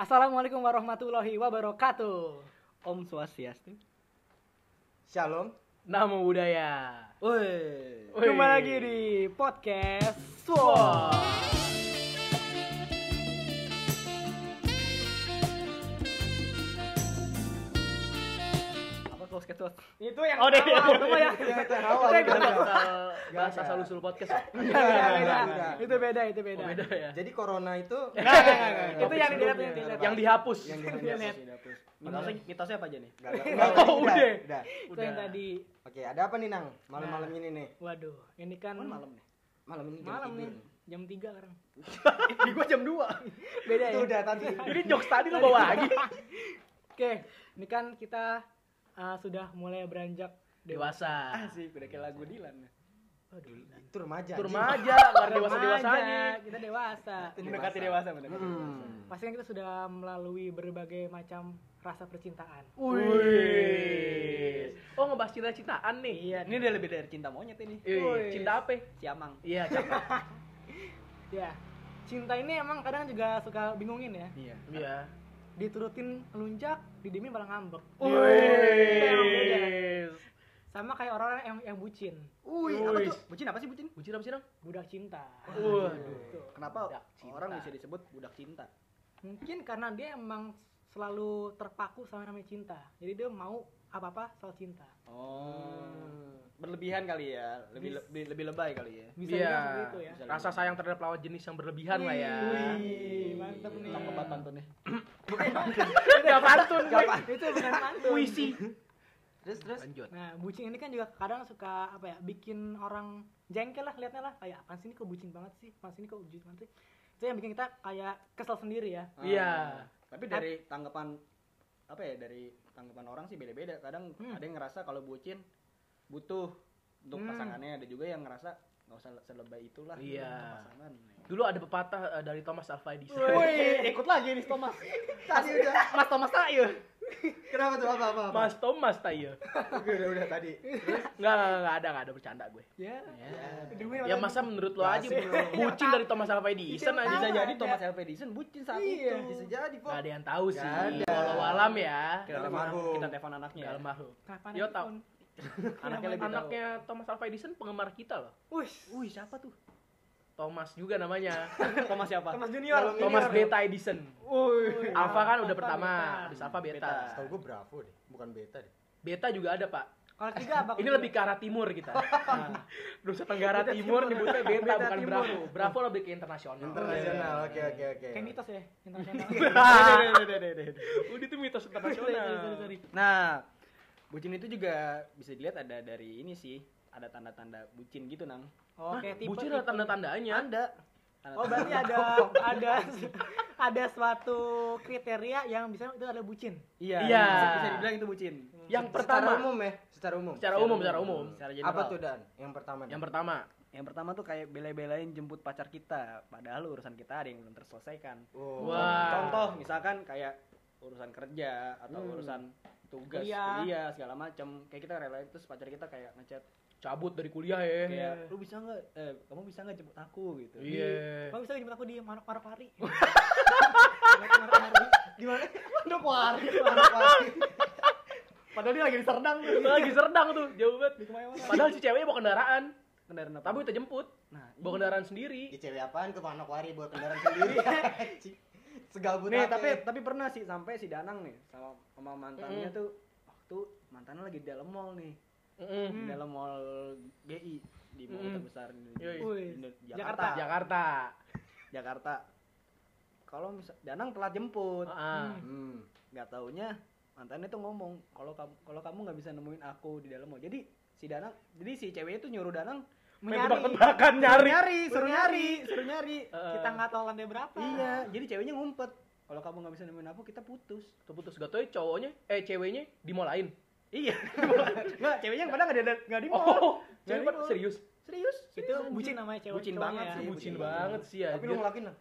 Assalamualaikum warahmatullahi wabarakatuh. Om Swastiastu. Shalom. Namo budaya. Woi. Kembali lagi di podcast Swap. Close ketut? Itu yang Oh, deh. awal, itu ya. Itu yang Itu awal. bakal bahas asal usul podcast. Itu beda, itu beda. Oh, beda ya. Jadi corona itu. Itu yang di sebelumnya. yang di Yang dihapus. Yang dihapus. Mitosnya, mitosnya apa aja nih? Nggak, nggak. Oh, udah. udah. udah. Itu yang tadi. Oke, ada apa nih Nang? Malam-malam Nah. ini nih. Waduh, ini kan Kan malam nih. Malam ini jam malam nih. Jam 3 sekarang. Di gua jam 2. Beda Itu ya. udah tadi. Ini jokes tadi lo bawa lagi. Oke, ini kan kita uh, sudah mulai beranjak Dewasa. Asik, udah kayak lagu Dilan. Waduh, Itu remaja. Itu remaja, nggak dewasa dewasanya. Kita dewasa. Mendekati dewasa, mendekati dewasa. Hmm. Pasti kan kita sudah melalui berbagai macam rasa percintaan. Wih. Oh ngebahas cinta-cintaan nih. Iya. Ini udah lebih dari cinta monyet ini. Wih. Cinta apa? Siamang. Iya, cakep. Ya, cinta ini emang kadang juga suka bingungin ya. Iya. Iya. Diturutin ngelunjak, didiemin malah ngambek. Wih. Sama kayak orang-orang yang, yang bucin, Wih, Wih. apa tuh? Bucin apa sih bucin? Bucin apa sih, Nang? budak cinta. Waduh. Kenapa Budak cinta. orang bisa disebut budak cinta? Mungkin karena dia emang selalu terpaku sama namanya cinta. Jadi dia mau apa-apa soal cinta. Oh. Berlebihan kali ya, lebih Bis- lebih, lebih lebay kali ya. Bisa Iya. dibilang seperti itu ya. Rasa sayang terhadap lawan jenis yang berlebihan lah ya. Wih, mantap nih. Cakep banget pantunnya. Gak pantun, gue. Itu bukan pantun. Puisi. Terus terus Lanjut. Nah, bucin ini kan juga kadang suka apa ya, bikin orang jengkel lah liatnya lah kayak apaan sih ini kok bucin banget sih? Sih ini kok bucin banget sih? Itu yang bikin kita kayak kesel sendiri ya. Iya. Ah, Tapi dari tanggapan apa ya dari tanggapan orang sih beda-beda. Kadang Hmm. ada yang ngerasa kalau bucin butuh untuk Hmm. pasangannya, ada juga yang ngerasa nggak usah selebay itulah Iya. pasangan. Dulu ada pepatah eh, dari Thomas Alva Edison. Wih, ikut lagi nih Thomas. tadi udah. Mas Thomas tayo. Kenapa tuh apa apa? apa? Mas Thomas tayo. udah udah tadi. Enggak, enggak ada, enggak ada bercanda gue. Ya. Ya. Demi Ya masa menurut lo aja bucin dari Thomas Alva Edison Siapa aja Bisa jadi. Thomas Alva Edison bucin saat Iya. itu. Bisa jadi, Pok. Gak ada yang tahu sih. Nggak. Walau alam ya. Kita telepon, Almarhum. kita telepon anaknya. Almarhum. Yo, nanti tahu. Anaknya lebih tahu. Anaknya Thomas Alva Edison penggemar kita loh. Wih, Wih, siapa tuh? Thomas juga namanya. Thomas siapa? Thomas Junior. Thomas Junior. Beta Edison. Wih. Alpha kan udah pertama, habis Alpha beta. Beta. Tahu gue Bravo deh, bukan beta deh. Beta juga ada, Pak. Kalau tiga apa? Ini lebih ke arah timur kita. Nah, Nusa Tenggara Beta Timur timur. nyebutnya beta, Beta bukan timur. Bravo. Bravo lebih ke internasional. Internasional. Oke oke oke. kayak mitos ya, internasional. Udah itu mitos internasional. Nah, bucin itu juga bisa dilihat ada dari ini sih, ada tanda-tanda bucin gitu, Nang. Oke, tipe Bucin ada tanda-tandanya. Ada. Oh, berarti ada ada ada suatu kriteria yang bisa itu adalah bucin. Iya. Iya. Bisa, bisa dibilang itu bucin. Yang Secara pertama, umum ya, secara umum. secara umum, secara umum. Secara general. Apa tuh Dan? Yang pertama. Yang pertama, Yang pertama tuh kayak bela-belain jemput pacar kita, padahal urusan kita ada yang belum terselesaikan. Oh. Wah. Contoh misalkan kayak urusan kerja atau Hmm. urusan tugas Kuliah. kuliah, segala macam. Kayak kita rela terus pacar kita kayak ngechat cabut dari kuliah ya. kayak lu bisa nggak eh kamu bisa nggak jemput aku gitu. Iya. Kamu bisa jemput aku di Marok Marok Hari. Gimana? Aduh, kuari. Padahal dia lagi di Serdang tuh. Lagi serdang tuh, jauh banget. Di ke mana-mana. Padahal si ceweknya bawa kendaraan, Kendaraan apa? tapi kita jemput. Nah, Bawa kendaraan sendiri. Ya cewek apaan ke Manokwari buat kendaraan sendiri? Segabut nih tapi ya? tapi pernah sih sampai si Danang nih sama sama mantannya Mm. tuh waktu mantannya lagi di dalam mall nih Mm-mm. di dalam mall GI di mall Mm. terbesar di, di- di Jakarta. Jakarta Jakarta. Kalau misal Danang telat jemput Ah. Hmm. nggak taunya mantannya tuh ngomong kalau kamu kalau kamu nggak bisa nemuin aku di dalam mall jadi si Danang jadi si ceweknya tuh nyuruh Danang Main tebak-tebakan nyari. nyari suruh nyari nyari. suruh nyari Eh, Kita nggak tahu lantai berapa. iya jadi ceweknya ngumpet kalau kamu nggak bisa nemuin aku kita putus Terputus gak tau ya cowoknya, eh ceweknya di mall lain. Iya. Nggak, ceweknya yang pada nggak ada nggak di mall. Oh, cewek serius. Serius? Itu bucin namanya cewek. Bucin banget ya. sih, Bucin banget sih ya. Tapi lu ngelakuin lah.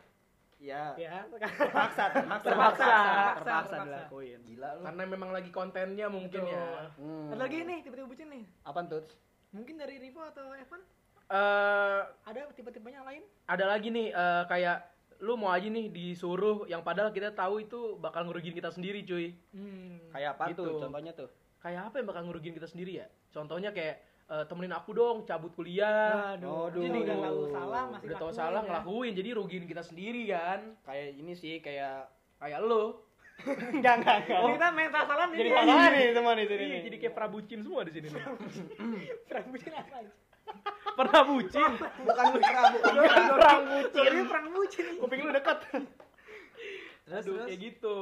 Iya. Ya. Terpaksa, terpaksa, Terpaksa. terpaksa, Terpaksa. dilakuin. Gila lu. Karena memang lagi kontennya mungkin ya. Hmm. Ada lagi nih tipe-tipe bucin nih. Apaan tuh? Mungkin dari Rivo atau Evan Eh ada tipe-tipenya yang lain? ada lagi nih eh, kayak lu mau aja nih disuruh yang padahal kita tahu itu bakal ngerugiin kita sendiri cuy Hmm. Kayak apa Gitu. tuh contohnya tuh? kayak apa yang bakal ngerugiin kita sendiri ya contohnya kayak eh, temenin aku dong cabut kuliah Aduh, Aduh. jadi udah tahu salah masih udah tahu salah ya. ngelakuin jadi rugiin kita sendiri kan Kayak ini sih kayak kayak lu enggak enggak enggak. Kita main salah nih. Jadi salah nih teman di sini. Iya, nih. jadi kayak prabucin semua di sini nih Prabucin apa aja? Pernah bucin Bukan Mitra, bukan Mitra. perang bucin Ini perang bucin kuping lu deket Terus, Aduh, terus. kayak gitu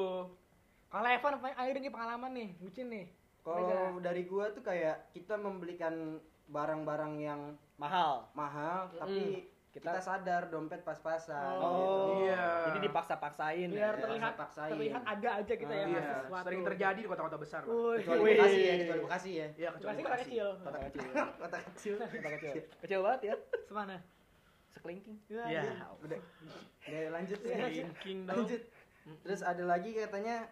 Kalau Evan, ayo dong pengalaman nih, bucin nih. Kalau dari gua tuh kayak kita membelikan barang-barang yang Mahal. mahal tapi kita, Kita- sadar dompet pas-pasan Oh. gitu. Iya. Jadi dipaksa-paksain Biar ya. terlihat paksa-paksain. terlihat ada aja kita ya Ah, ngasih iya sesuatu. sering terjadi di kota-kota besar. Kecuali. Bekasi ya, kecuali Bekasi ya. Iya, kecuali Bekasi kota kecil. Kota kecil. Kota kecil. Kota kecil. Kecil banget ya. Semana? Sekelingking. Ya. Iya. Udah. Udah lanjut ya. King dong. Lanjut. Terus ada lagi katanya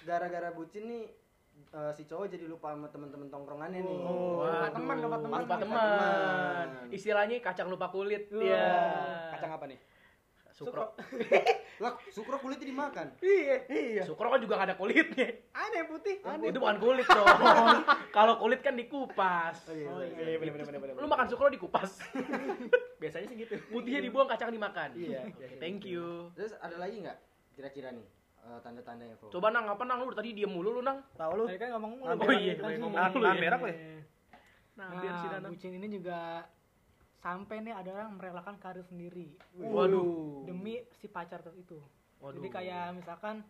gara-gara bucin nih eh, si cowok jadi lupa sama temen-temen tongkrongannya nih. Oh. Lupa teman, lupa teman. Lupa teman. Istilahnya kacang lupa kulit. Iya. Kacang apa nih? Sukro. Lah, sukro kulitnya dimakan. Iya. Iya. Sukro kan juga gak ada kulitnya. Yang putih. Itu bukan kulit dong. Kalau kulit kan dikupas. Oh, iya, Oh, iya. Iya, bener bener bener bener. Lu makan sukro dikupas. biasanya sih gitu. Putihnya dibuang, kacang dimakan. Iya. Oke, Thank you. Terus ada lagi nggak kira-kira nih eh, tanda-tandanya? Coba nang apa nang lu tadi diem mulu lu nang. Tahu lu? Tadi kan ngomong mulu. Oh iya, Kan gue sih. ngomong mulu nahan ya. merah ya? Nah, biar si Nah, Danang. bucin ini juga sampai nih ada orang merelakan karir sendiri Waduh. demi si pacar tuh itu. Waduh. Jadi kayak misalkan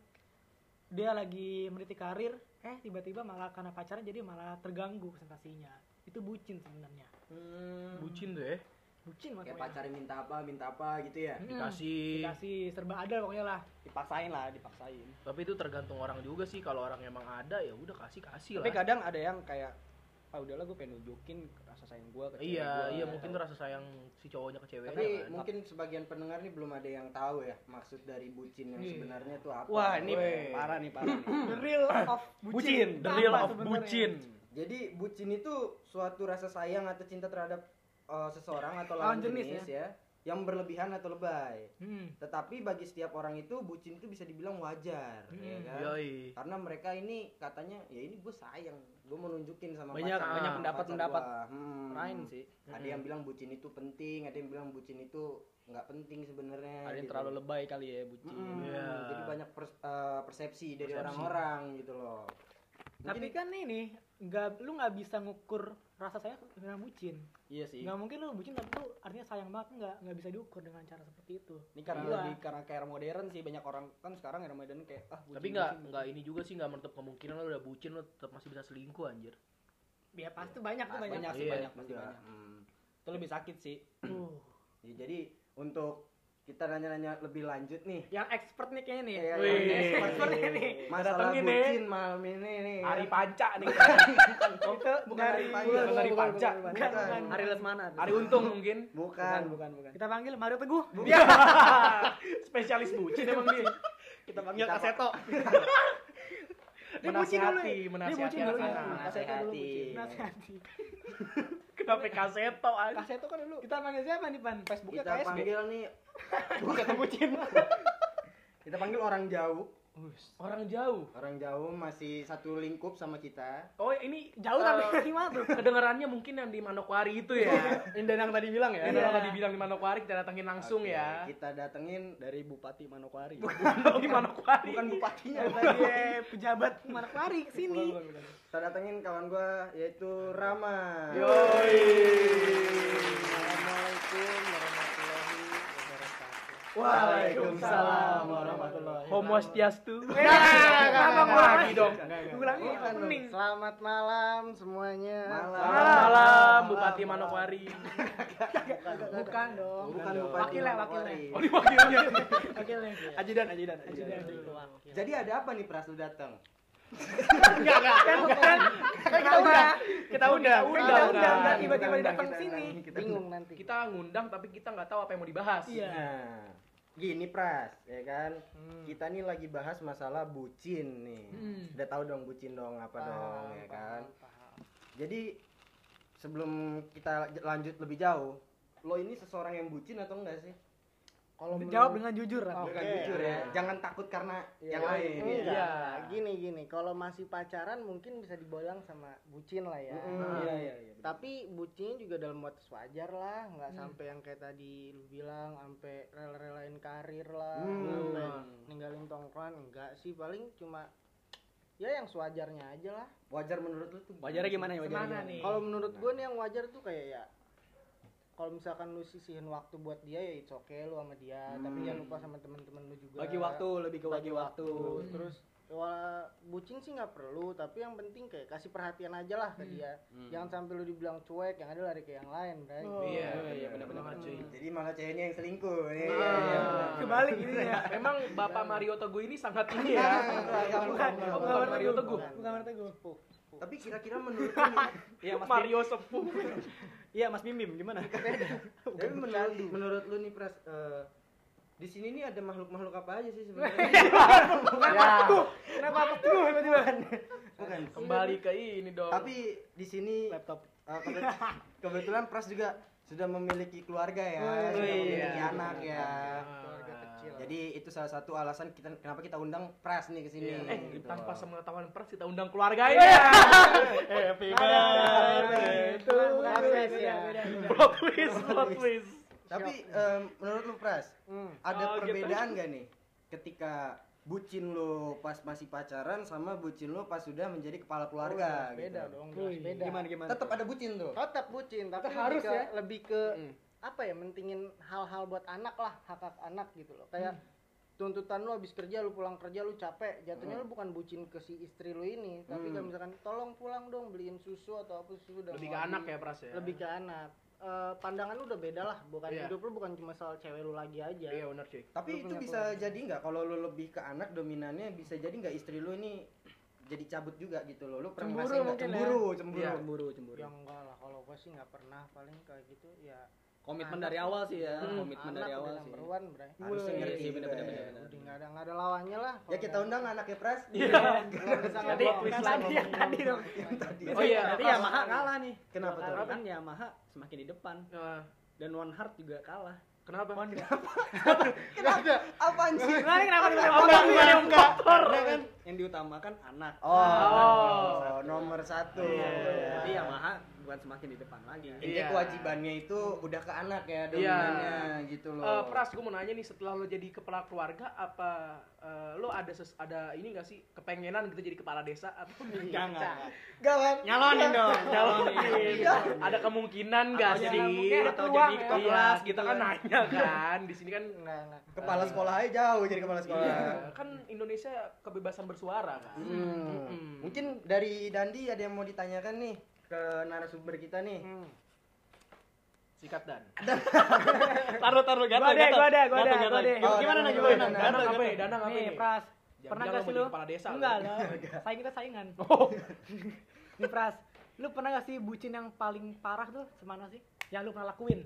dia lagi meniti karir, eh tiba-tiba malah karena pacarnya jadi malah terganggu presentasinya. Itu bucin sebenarnya. Hmm, bucin tuh ya. Bucin kayak makanya. pacarnya minta apa, minta apa gitu ya. Hmm, Dikasih. dikasih serba ada pokoknya lah. Dipaksain lah, dipaksain. Tapi itu tergantung orang juga sih. Kalau orang emang ada ya udah kasih kasih Tapi lah. kadang ada yang kayak ah udahlah gue pengen nunjukin rasa sayang gue ke cewek Iya, gua. iya mungkin tuh rasa sayang si cowoknya ke ceweknya. Tapi kan. mungkin sebagian pendengar nih belum ada yang tahu ya maksud dari bucin yang Iya. sebenarnya tuh apa. Wah, ini Weh. parah nih, parah nih. The real of bucin. Bucin, the real of sebenarnya? bucin. Jadi bucin itu suatu rasa sayang atau cinta terhadap eh, seseorang atau Lawan lawan jenis jenis, ya. yang berlebihan atau lebay. Hmm. Tetapi bagi setiap orang itu bucin itu bisa dibilang wajar, ya Hmm. kan? Yoi. Karena mereka ini katanya ya ini gue sayang, gue mau nunjukin sama Banyak- pacar, banyak pendapat-pendapat. Hmm. Lain sih. Ada yang bilang bucin itu penting, ada yang bilang bucin itu nggak penting sebenarnya. Ada yang gitu. terlalu lebay kali ya bucin. Mm-mm. Iya. Jadi banyak pers- eh, persepsi dari orang-orang gitu loh. Tapi Mungkin kan ini nggak lu nggak bisa ngukur rasa sayang dengan bucin. Iya sih. Nggak mungkin lu bucin tapi lu artinya sayang banget nggak nggak bisa diukur dengan cara seperti itu. Ini karena Iya. lebih karena kayak era modern sih banyak orang kan sekarang era modern kayak ah bucin, Tapi nggak nggak ini juga sih nggak menutup kemungkinan lo udah bucin lo tetap masih bisa selingkuh anjir. Ya pasti banyak tuh banyak. banyak sih Iya. banyak pasti banyak. Hmm. Itu lebih sakit sih. Tuh. Ya, jadi untuk kita nanya-nanya lebih lanjut nih Yang expert nih kayaknya nih. Iya, Wih. yang Expert expert nih. masalah nih. bucin malam ini nih. ya. Hari panca nih. Itu bukan dari Ari Panca. bukan dari bukan, Panca. bukan. Hari Lesmana. Hari untung mungkin. Bukan. bukan, bukan. kita panggil Mario Teguh. Iya. Spesialis bucin emang dia. Kita panggil Kaseto. Dia bucin dulu. Menasihati, menasihati bucin dulu ya. anak-anak. Kaseto dulu Nasihati. bucin. Nasihati. Kenapa kaseto aja? Kaseto kan dulu Kita panggil siapa nih Pan? Facebooknya Kita KSB. panggil nih Kaseto bucin. kita panggil orang jauh. Orang jauh. Orang jauh masih satu lingkup sama kita. Oh ini Jauh eh, tapi dari mana tuh? kedengarannya mungkin yang di Manokwari itu ya. Yang yang tadi bilang ya. Yang Iya. tadi bilang di Manokwari kita datangin langsung Oke, ya. Kita datengin Dari Bupati Manokwari. di Manokwari. bukan bupatinya tadi eh, pejabat Manokwari ke sini. Bukan, bukan, bukan. Kita datengin kawan gua yaitu Rama. Yoi. Assalamualaikum. Waalaikumsalam warahmatullahi Homo Swastiastu. Gua lagi dong. Ulangi opening. Selamat malam semuanya. Malam. Malam Bupati Manokwari. Bukan dong. Bukan. Bupati Wakilnya, Manokwari. Oh ini wakilnya. Wakilnya. Ajudan, ajudan, Ajudan. ajudan. Jadi ada apa nih Pras lu datang? Enggak, enggak. Kan bukan. Kita udah. Kita udah, Kita udah, tiba-tiba datang sini. Bingung nanti. Kita ngundang tapi kita nggak tahu apa yang mau dibahas. Iya. Gini Pras, ya kan? Hmm. Kita nih lagi bahas masalah bucin nih. Hmm. Udah tahu dong bucin dong apa dong, ya kan? Jadi sebelum kita lanjut lebih jauh, lo ini seseorang yang bucin atau enggak sih? Kalau Jawab menurut- dengan jujur. Ran. Oke. Bukan jujur ya. Jangan takut karena Iya, yang lain. Enggak. Iya. Gini gini, kalau masih pacaran mungkin bisa dibilang sama bucin lah ya. Mm, Iya iya iya. Tapi bucinnya juga dalam batas wajar lah, nggak Hmm. sampai yang kayak tadi lu bilang, sampai rela-relain karir lah, Hmm. sampai ninggalin tongkrongan, enggak sih, paling cuma ya yang sewajarnya aja lah. Wajar menurut lu tuh. Wajarnya gimana ya? Wajarnya Semana gimana? nih? Kalau menurut gue nih yang wajar tuh kayak ya kalau misalkan lu sisihin waktu buat dia ya it's okay lu sama dia, tapi jangan lupa sama temen-temen lu juga. Bagi waktu lebih ke bagi waktu. Terus wala bucin sih nggak perlu, tapi yang penting kayak kasih perhatian aja lah ke dia. Jangan sampai lu dibilang cuek, yang ada lari ke yang lain, Bray. Oh. Iya, iya, benar-benar. banget, cuy. Jadi malah ceweknya yang selingkuh. Iya, Ah. iya, iya. Kebalik ini ya. Memang Bapak Mario Teguh ini sangat ini ya. Bukan, bukan, Mario Teguh. Bukan Mario Teguh. Tapi kira-kira menurut lu nih, Iya Mas Mario sepuh. Iya Mas Bim Bim gimana? tapi menurut menurut lu nih Pras eh, di sini nih ada makhluk-makhluk apa aja sih sebenarnya? Ya, Kenapa aku tuh tiba-tiba? Bukan. Kembali ke ini dong. Tapi di sini Laptop. eh, kebet- kebetulan Pras juga sudah memiliki keluarga ya, Oh, sudah iya. memiliki anak ya. Keluarga kecil. Jadi itu salah satu alasan kita kenapa kita undang Pras nih ke sini. eh gitu. tanpa sepengetahuan pers kita undang keluarganya. Happy birthday to ya. Plot twist, plot twist. Tapi em, menurut lu Pras, Hmm. ada Oh, gitu. perbedaan gak nih ketika bucin lu pas masih pacaran sama bucin lu pas sudah menjadi kepala keluarga Oh, beda gitu. dong, Wih, jelas beda. Gimana gimana? Tetap ada bucin tuh. Tetap bucin, tapi Tetap lebih harus ke, ya. lebih ke Hmm. Apa ya, mentingin hal-hal buat anak lah, hak hak anak gitu loh. Kayak tuntutan lu habis kerja, lu pulang kerja lu capek, jatuhnya lu bukan bucin ke si istri lu ini, tapi Hmm. kalau misalkan tolong pulang dong beliin susu atau apa susu udah Lebih ke anak habis." ya pras ya. Lebih ke anak. Eh, pandangan lu udah beda lah, bukan Iya. hidup lu bukan cuma soal cewek lu lagi aja. Iya benar cuy. Tapi Lu itu bisa keluarga. jadi nggak kalau lu lebih ke anak dominannya bisa jadi nggak istri lu ini jadi cabut juga gitu loh. Lu pernah Cemburu mungkin ya. cemburu, cemburu. Iya. Cemburu cemburu. Ya enggak lah, kalau gua sih nggak pernah paling kayak gitu ya. Komitmen dari awal sih ya. Hmm. Komitmen anak dari awal sih. one, Bray. Harusnya iya, juga bener-bener, ya. bener-bener. Udah nggak ada nggak ada lawannya lah. Ya kita undang anak ya Pras. Iya. Ngobrol. twist Kan lah tadi ya, tadi dong. Oh iya. Berarti Yamaha kalah nih. Kenapa tuh? Kan Yamaha semakin di depan Nah, dan One Heart juga kalah. Kenapa? Apaan sih? Nah, ini kenapa tiba-tiba Apa ngomong? bukan yang motor? Yang diutamakan anak. Oh, Oh. nomor satu. Iya. Jadi Yamaha bukan semakin di depan lagi. Intinya Iya. kewajibannya itu udah ke anak ya Iya. dominannya gitu loh. Eh, Pras, gue mau nanya nih setelah lo jadi kepala keluarga, apa eh, lo ada ses ada ini gak sih kepengenan gitu jadi kepala desa atau Enggak, enggak. Gawat. Nyalonin dong, nyalonin. ada kemungkinan gak Atau sih? mungkin ada atau peluang jadi ya. ketua Iya, kelas kita gitu kan kan. nanya kan. Di sini kan. Kepala sekolah aja jauh jadi kepala sekolah. Iya, kan Indonesia kebebasan bersuara kan. Hmm. Mm-mm. Mungkin dari Dandi ada yang mau ditanyakan nih ke narasumber kita nih. Hmm. Sikat dan. Taruh taruh Gua ada, gua ada, gua ada, gua ada. Oh, Gimana nih gimana? gimana? Danang apa ya? Danang apa Nih, nih? Pras. Jangan Pernah gak lo sih lu? kepala desa lo. Enggak lah. Saing kita saingan. Oh. Nih, Pras. Lu pernah gak sih bucin yang paling parah tuh semana sih? Yang lu pernah lakuin?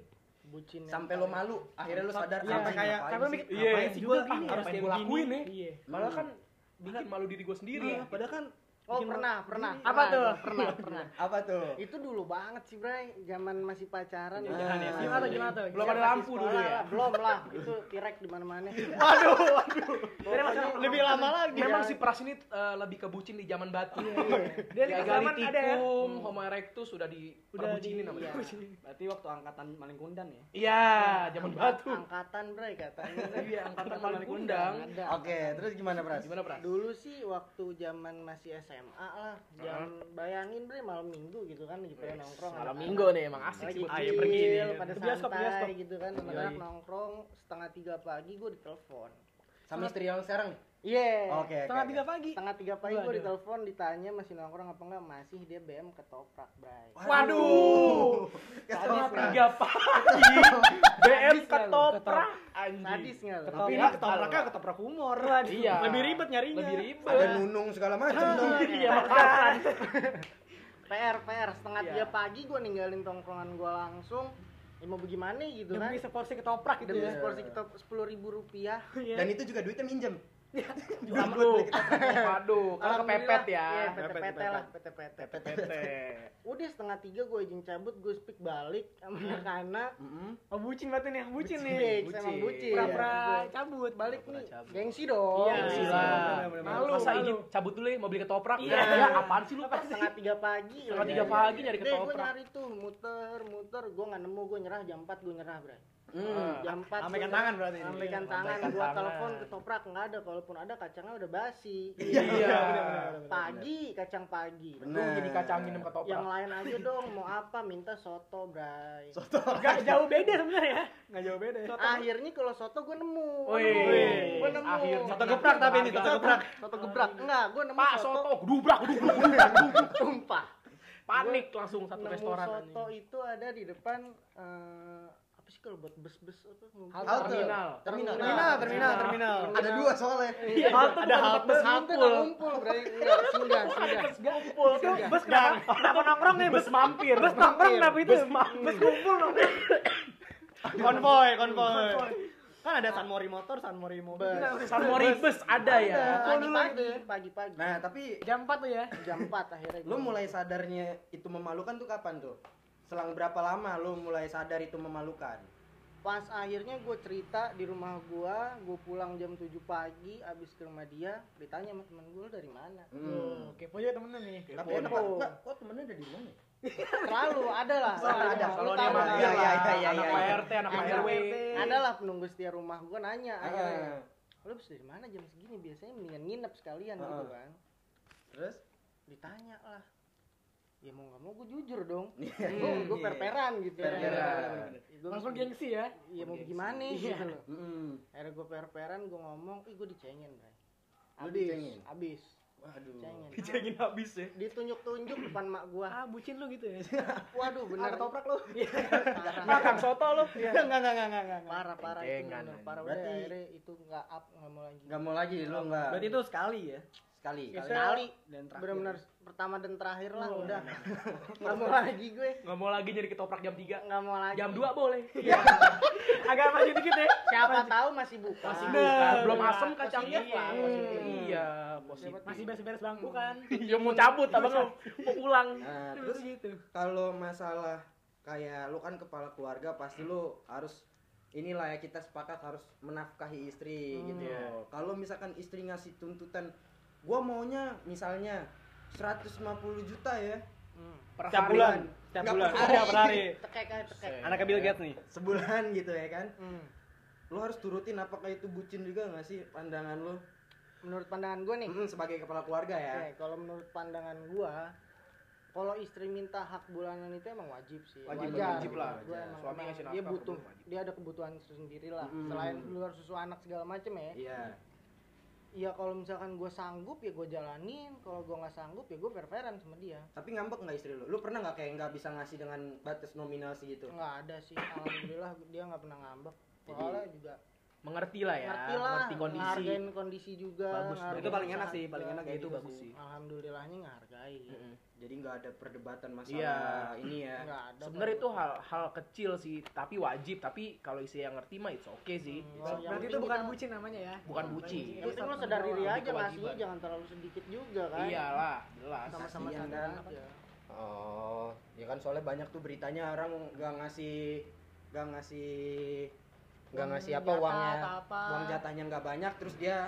Bucin Sampai lo malu, akhirnya lo sadar Iya, anjing, kayak sampai sih? mikir, Iya, juga gua gini gini harus ngapain gue lakuin ya. Iya. Padahal kan bikin malu diri gue sendiri. Iya, padahal kan Oh, bikin pernah, pernah. Apa pernah, tuh? Pernah, pernah. Apa tuh? Itu dulu banget sih, Bray. Zaman masih pacaran. Ya, udah- jangan ya, Gimana tuh, gimana tuh? Belum Iya, ada lampu dulu ya? Belum lah. Itu tirek di mana-mana. Waduh, waduh. Lebih lama lagi. Memang si Pras ini eh, lebih ke bucin di zaman batu. Dia Dia di zaman ada ya. tikum, homo erectus sudah di Udah perbucinin di- namanya. iya. Berarti waktu angkatan maling kundan ya. Iya, zaman batu. Angkatan, Bray, katanya. Iya, angkatan paling kundang. Oke, terus gimana Pras? Gimana, Pras? Dulu sih waktu zaman masih SMA lah. Jangan bayangin bre malam minggu gitu kan gitu ya nongkrong. Malam minggu nih emang asik Lagi sih buat Ayo pergi nih. pada bioskop, santai bioskop. gitu kan Yoi. nongkrong setengah tiga pagi gue ditelepon. Sama istri yang sekarang? Iya. Oke, oke. Setengah oke. tiga pagi. Setengah tiga pagi gue ditelepon ditanya masih nongkrong apa enggak masih dia BM ketoprak bray. Waduh. Nggak? Tiga pagi. BM ketoprak Sadis anjing. nggak lu? Tapi ini ketopraknya ketoprak humor. Iya. Lebih ribet nyarinya. Lebih ribet. Ada nunung segala macam dong. Iya, makanya. PR PR setengah Iya. tiga pagi gue ninggalin tongkrongan gue langsung. Ya mau bagaimana gitu kan? Demi seporsi ketoprak gitu Demi ya. seporsi kita sepuluh ribu rupiah. Iya. Dan itu juga duitnya minjem. Waduh, waduh, kan kepepet ya. Iya, PT-PT lah, PT-PT. PT. Udah setengah tiga gue izin cabut, gue speak balik sama anak-anak. Oh bucin berarti nih, bucin nih. Emang bucin. Pura-pura Gue cabut. balik nih, gengsi dong. Iya, Gengsi iya. lah. Malu, Masa izin cabut dulu ya mau beli ketoprak? Iya. Ya, apaan sih lu? Pas setengah tiga pagi. Setengah lagi. tiga pagi nyari Deh, gue ketoprak. nyari tuh, muter, muter. Gue nggak nemu, gue nyerah jam 4 gue nyerah, Bray. Hmm. Jam 4 Lambaikan tangan berarti Iya, tangan, gue telepon ketoprak nggak ada. Kalaupun ada kacangnya udah basi. Iya. Pagi, kacang pagi. Lu jadi kacang minum ketoprak. Yang lain aja dong, mau apa? Minta soto, Bray. Gak jauh beda sebenarnya. Nggak jauh beda. ya. Akhirnya kalau soto gue nemu. Wih, Gue nemu. akhirnya Soto geprak tapi ini, soto geprak. Soto gebrak. Enggak, gue nemu Pak soto. soto. Tumpah. Panik langsung satu restoran. soto itu ada di depan eh, apa sih kalau buat bus-bus apa ngumpul? Halte. Terminal. Terminal. Terminal, terminal, terminal. Ada dua soalnya. Iya. Halte Ada halte bus. Halte ngumpul. ngumpul, Bray. Enggak, singgah, singgah. Ngumpul. Itu bus kenapa? Kenapa nongkrong nih? Bus Bus mampir. Bus nongkrong kenapa itu? Bus dong. Konvoy, konvoy. Kan ada San Mori motor, San Mori mobil. San Mori bus ada ya. Pagi-pagi, pagi-pagi. Nah, tapi Jam 4 tuh ya. Jam 4 akhirnya. lu mulai sadarnya itu memalukan tuh kapan tuh? Selang berapa lama lu mulai sadar itu memalukan? pas akhirnya gue cerita di rumah gua gue pulang jam 7 pagi abis ke rumah dia ditanya sama temen gue dari mana Hmm. Oke, kepo juga temennya nih. Tapi Kepo. enak Pak. Enggak, kok temennya ada di mana? selalu ada lah Oh, ada. Kalau dia Iya, lah, iya, iya, anak iya, iya. RT, anak Pak Ada. RW. ada lah penunggu setia rumah gua nanya akhirnya Ah. lu habis dari mana jam segini biasanya mendingan nginep sekalian Ah. gitu kan Terus? ditanya lah ya mau nggak mau gue jujur dong Iya. gue gue Iya. perperan gitu Perperan. Ya, gua- Langsung gengsi ya. iya mau Gengsi. gimana Iya. gitu loh Mm-mm. akhirnya gue perperan gue ngomong ih gue dicengin bray Lu abis dicengin? abis Waduh. cengin Dicengin habis ya. ditunjuk-tunjuk depan mak gua Ah, bucin lu gitu ya. waduh bener ketoprak lu. parah Makan soto lu. Enggak, enggak, enggak, enggak, enggak. parah parah itu parah udah Berarti- akhirnya itu nggak up nggak mau lagi Gak mau lagi lu enggak. Berarti itu sekali ya. Sekali. Ya, sekali Dan terakhir. benar-benar pertama dan terakhir lah Oh. udah nggak mau lagi gue Nggak mau lagi nyari ketoprak jam 3. nggak mau lagi Jam 2 boleh. Agak maju dikit ya. siapa tahu masih buka Masih Nah, buka, belum asem kacangnya. Hmm. Iya, positif. Masih beres-beres bangku kan. Ya mau cabut abang lu. Mau pulang. Nah, Terus gitu. kalau masalah kayak lu kan kepala keluarga pasti lu harus inilah ya kita sepakat harus menafkahi istri Hmm. gitu. Iya. Kalau misalkan istri ngasih tuntutan gua maunya misalnya 150 juta ya hmm. Per Setiap hari. bulan. Setiap Nggak bulan. per hari. Setiap hari. tekek. Anak Bill Gates nih. sebulan gitu ya kan. Hmm. Lu harus turutin apakah itu bucin juga nggak sih pandangan lu? menurut pandangan gue nih Mm, sebagai kepala keluarga ya. Oke, kalau menurut pandangan gua kalau istri minta hak bulanan itu emang wajib sih Wajib, wajar wajib lah. Gua emang, Suami ngasih dia nafkah, butuh wajib. dia ada kebutuhan sendiri lah Mm. selain luar susu anak segala macem ya Iya. Iya kalau misalkan gue sanggup ya gue jalanin kalau gue nggak sanggup ya gue perperan sama dia Tapi ngambek nggak istri lu? Lu pernah nggak kayak nggak bisa ngasih dengan batas nominal segitu? nggak ada sih alhamdulillah dia nggak pernah ngambek soalnya juga Mengerti lah ya. ngerti lah Mengerti kondisi. kondisi juga Bagus, itu paling enak sih, paling enak Ya, itu gitu bagus sih. alhamdulillahnya ngehargai Mm-mm. Jadi nggak ada perdebatan masalah Iya. ini ya. Sebenarnya itu hal hal kecil sih, tapi wajib. Tapi kalau istri yang ngerti mah it's okay sih. Hmm, okay. Berarti itu bukan kita- bucin namanya ya. Bukan bucin. yang penting lo sadar diri aja Itu ngasihnya kewajiban. jangan terlalu sedikit juga kan Iyalah, jelas. sama-sama sadar kan. Oh, ya kan soalnya banyak tuh beritanya orang nggak ngasih nggak ngasih nggak ngasih apa jatah uangnya apa. uang jatahnya nggak banyak terus dia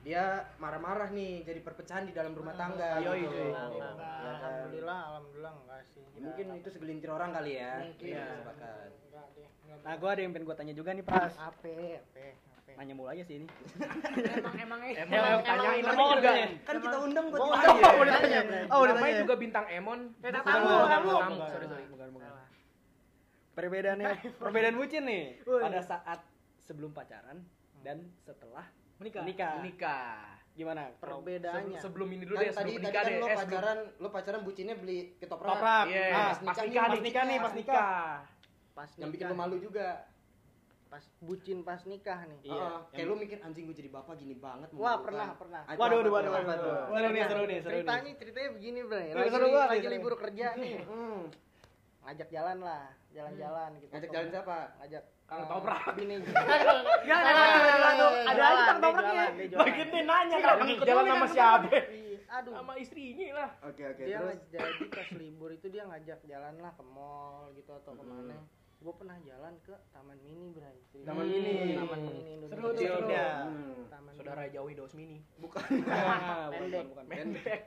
dia marah-marah nih jadi perpecahan di dalam rumah tangga Yoi, gitu. Ya kan? alhamdulillah alhamdulillah enggak sih Ya, mungkin itu segelintir orang kali ya Mungkin. Iya, Iya. sepakat. Nah, gua ada yang pengen gua tanya juga nih, Pras. ape ape ape Nanya mulu aja sih ini. Emang emang eh. Emang Emang- emang mau juga. ditanya. kan kita undang buat Oh, ditanya. iya. Oh, udah tanya. Oh, udah namanya tanya. juga bintang Emon. Eh, tamu, tamu. Sorry, sorry. bukan, bukan. Perbedaannya, perbedaan bucin nih. Woi. Pada saat sebelum pacaran dan setelah Menikah. menikah. Nikah. Gimana? perbedaannya Se- Sebelum ini dulu kan deh, tadi sebelum tadi nikah kan deh. lo Eh, sebelum- pacaran lo pacaran bucinnya beli ketoprak Toprak. Iya, Nah, pas nikah nih, nikah Pas nikah nih, pas nikah. pas yang bikin nikah, lo malu juga pas bucin pas nikah nih Iya. Heeh, kayak lo mikir anjing gue jadi bapak gini banget wah memalukan." pernah pernah Ah, Waduh, waduh, waduh, waduh. Seru nih, seru nih, seru nih. ceritanya ceritanya begini bre Seru lagi, lagi libur kerja nih Hmm, ngajak jalan lah jalan-jalan gitu ngajak jalan siapa ngajak Kang Toprak. bini Enggak, enggak, enggak, tuh. Ada aja tang topraknya. Makin dia nanya kenapa ngikut Jalan sama siapa? Aduh Sama istrinya lah. Oke oke dia terus. nggak- jadi pas libur itu dia ngajak jalan lah ke mall gitu atau ke mana gue pernah jalan ke taman mini bray Taman Hmm, Mini. taman mini Indonesia Seru tuh, seru. Hmm. taman Saudara jauhi dos mini. Bukan. Pendek. bukan, bukan. Pendek.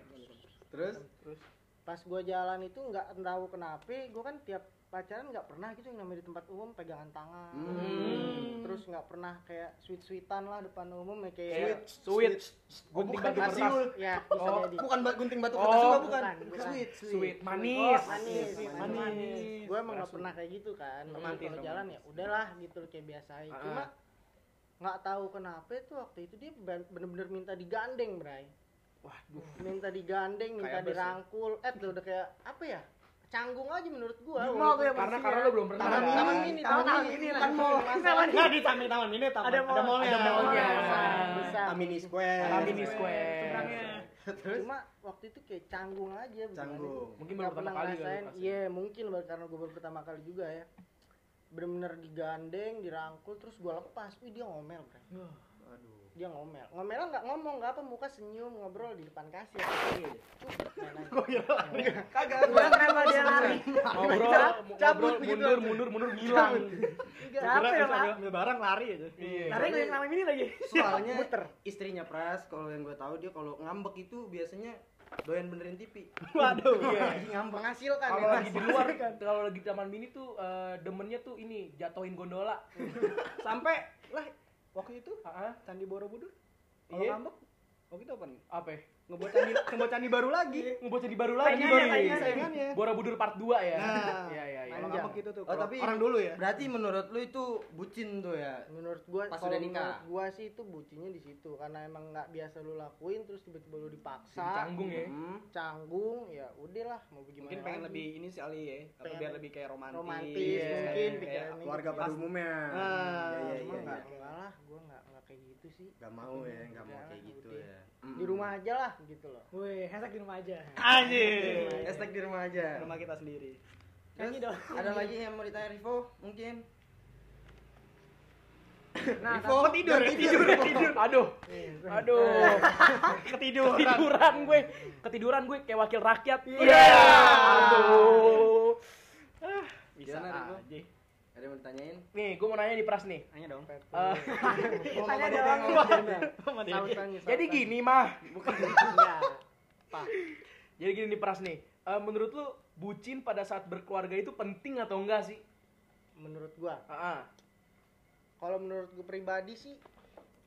Terus terus pas gue jalan itu nggak tahu kenapa gue kan tiap pacaran nggak pernah gitu yang namanya di tempat umum pegangan tangan Hmm. terus nggak pernah kayak sweet sweetan lah depan umum ya Kayak sweet. Oh, Gunting bukan batu kertas. ya bisa Oh, jadi Bukan ba- gunting batu Oh, kertas juga bukan. bukan, bukan. Sweet, Sweet. Manis. Oh, manis, Manis. manis. Gue emang nggak pernah kayak gitu kan. Emang Romantis, kalau jalan ya udahlah gitu kayak biasa. Ah. Cuma nggak tahu kenapa itu waktu itu dia ben- bener-bener minta digandeng, Bray. Waduh. Minta digandeng, minta Kayak ya? dirangkul. Eh, tuh udah kayak apa ya? Canggung aja menurut gua. Di mall ya, Karena karena lu belum pernah. Taman kan? taman mini, taman Taman mini, mini bukan mall. Taman Nah, di taman taman ini taman. Ada mall. mallnya. Ada mallnya. Besar. Amini Square. Mini Square. Terus Cuma waktu itu kayak canggung aja. begini. canggung. Mungkin baru pertama kali pasti. Iya, mungkin baru karena gue baru pertama kali juga ya. Bener-bener digandeng, dirangkul, terus gue lepas. Wih, dia ngomel, bro. Aduh. Dia ngomel. Ngomelnya nggak ngomong, nggak apa, muka senyum, ngobrol di depan kasir. Kagak. Gua kenapa dia lari? Ngobrol, Cabut mundur, mundur, mundur, ngilang. Capek ya, Pak. ambil barang lari aja. Iya. Lari gue yang taman mini lagi. Soalnya istrinya Pras kalau yang gue tahu dia kalau ngambek itu biasanya doyan benerin TV. Waduh. Lagi ngambek. Menghasilkan Kalau ya. lagi di luar, kalau lagi di taman mini tuh eh, demennya tuh ini jatohin gondola. Sampai lah waktu itu Heeh. Candi Borobudur. Kalau Iya. ngambek waktu itu apa nih? Apa? ya? Ngebuat candi ngebuat candi baru lagi. Ngebuat jadi baru lagi. Saingannya. Saingannya. Borobudur part 2 ya. Nah. Iya, iya, iya. Kalau Panjang. ngambek gitu tuh. Oh, tapi orang dulu ya. Berarti menurut lu itu bucin tuh ya? Menurut gua Pas kalau udah nikah. menurut gua sih itu bucinya di situ karena emang nggak biasa lu lakuin terus tiba-tiba lu dipaksa. Canggung ya. Hmm. Canggung, ya udahlah mau bagaimana Mungkin pengen lagi. lebih ini sih Ali ya. Atau Pengen biar lebih kayak romantis. romantis Iya, mungkin kayak Keluarga gitu. pada umumnya. Ah, Iya, iya, Cuma iya, nggak iya. enggak lah, gua nggak nggak kayak gitu sih. Gak mau ya, gak mau kayak gitu ya. Di rumah aja lah gitu loh. Wih, hashtag di rumah aja. Anjir. Hashtag di rumah aja. Rumah kita sendiri. Nyanyi dong. Ada lagi yang mau ditanya Rivo? Mungkin. Nah, Rivo tidur ya? tidur. Tidur. Aduh. Aduh. Ketiduran. Ketiduran gue. Ketiduran gue kayak wakil rakyat. Iya. Aduh. Ah, bisa Gimana, aja. Ada yang mau ditanyain? Nih, gue mau nanya di Pras nih. Tanya dong. Eh, Tanya dong. jadi gini mah. Iya. Pak. Jadi gini nih Pras nih. Eh, menurut lu bucin pada saat berkeluarga itu penting atau enggak sih? Menurut gua, Ah, ah. kalau menurut gua pribadi sih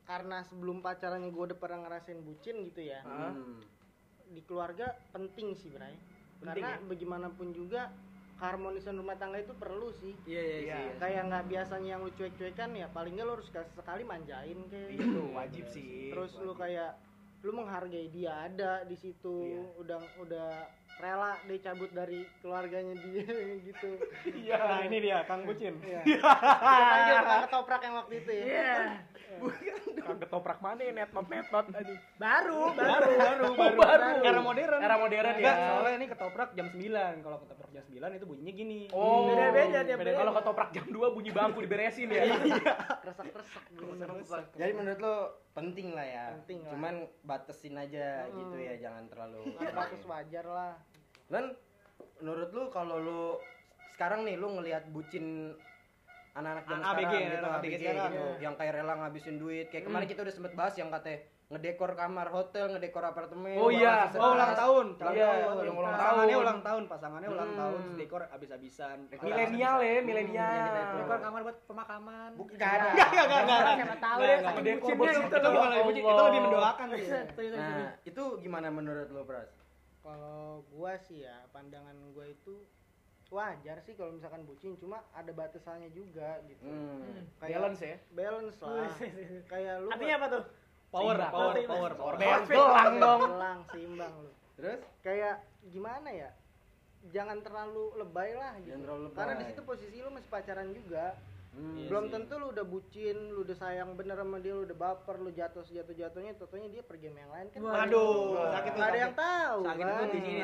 karena sebelum pacarannya gua udah pernah ngerasain bucin gitu ya. Hmm. Di keluarga penting sih, Bray. Penting Karena ya? bagaimanapun juga keharmonisan rumah tangga itu perlu sih. Iya, iya, Iya. iya. Kayak nggak biasanya yang lu cuek-cuekan ya paling nggak lu harus sekali manjain kayak Itu wajib sih. terus lu kayak lu menghargai dia ada di situ Iya. udah udah rela deh cabut dari keluarganya dia gitu Iya. Nah, ini dia Kang Bucin. Iya. Panggil tukang ketoprak yang waktu itu ya Iya. Kang ketoprak mana net not net not aduh. Baru, baru. Baru, baru, baru. Baru. Era modern. Era modern ya. Enggak, soalnya ini ketoprak jam 9. Kalau ketoprak jam 9 itu bunyinya gini. Oh, Beda-beda tiap beda. beda. Kalau ketoprak jam 2 bunyi bangku diberesin ya. resak resak Jadi menurut lo penting lah ya. Penting lah. Cuman batesin aja Hmm. gitu ya, jangan terlalu. bagus wajar lah Dan menurut lu kalau lu sekarang nih lu ngelihat bucin anak-anak zaman ABG, sekarang gitu, anak-anak ABG, ABG sekarang. gitu, Iya. yang kayak rela ngabisin duit. Kayak kemarin kita udah sempet bahas yang katanya ngedekor kamar hotel, ngedekor apartemen. Oh iya. Oh, ulang tahun. Ulang Iya, tahun. ulang Pasangannya tahun. ulang tahun, pasangannya ulang Hmm. tahun, terus dekor abis-abisan. Milenial ya, milenial. itu. Dekor kamar buat pemakaman. Bukan. Enggak, enggak, enggak, enggak. Siapa tahu ya, saking Dekor gitu. Itu bukan lebih bucin, itu lebih mendoakan setuju. Nah, itu gimana menurut lu, Pras? kalau gua sih ya pandangan gua itu wajar sih kalau misalkan bucin cuma ada batasannya juga gitu Hmm. kayak Balance ya. balance lah kayak lu Artinya apa tuh? Power, Seimbang. power, Seimbang. power, power. Balance gelang dong. Gelang, seimbang lu Terus? kayak gimana ya jangan terlalu lebay lah gitu Jangan terlalu lebay. karena di situ posisi lu masih pacaran juga Hmm. Iya belum sih. tentu lu udah bucin lu udah sayang bener sama dia lu udah baper lu jatuh sejatuh jatuhnya totonya dia pergi sama yang lain kan Waduh, sakit tuh, ada sakit. yang tahu Sakit kan di sini.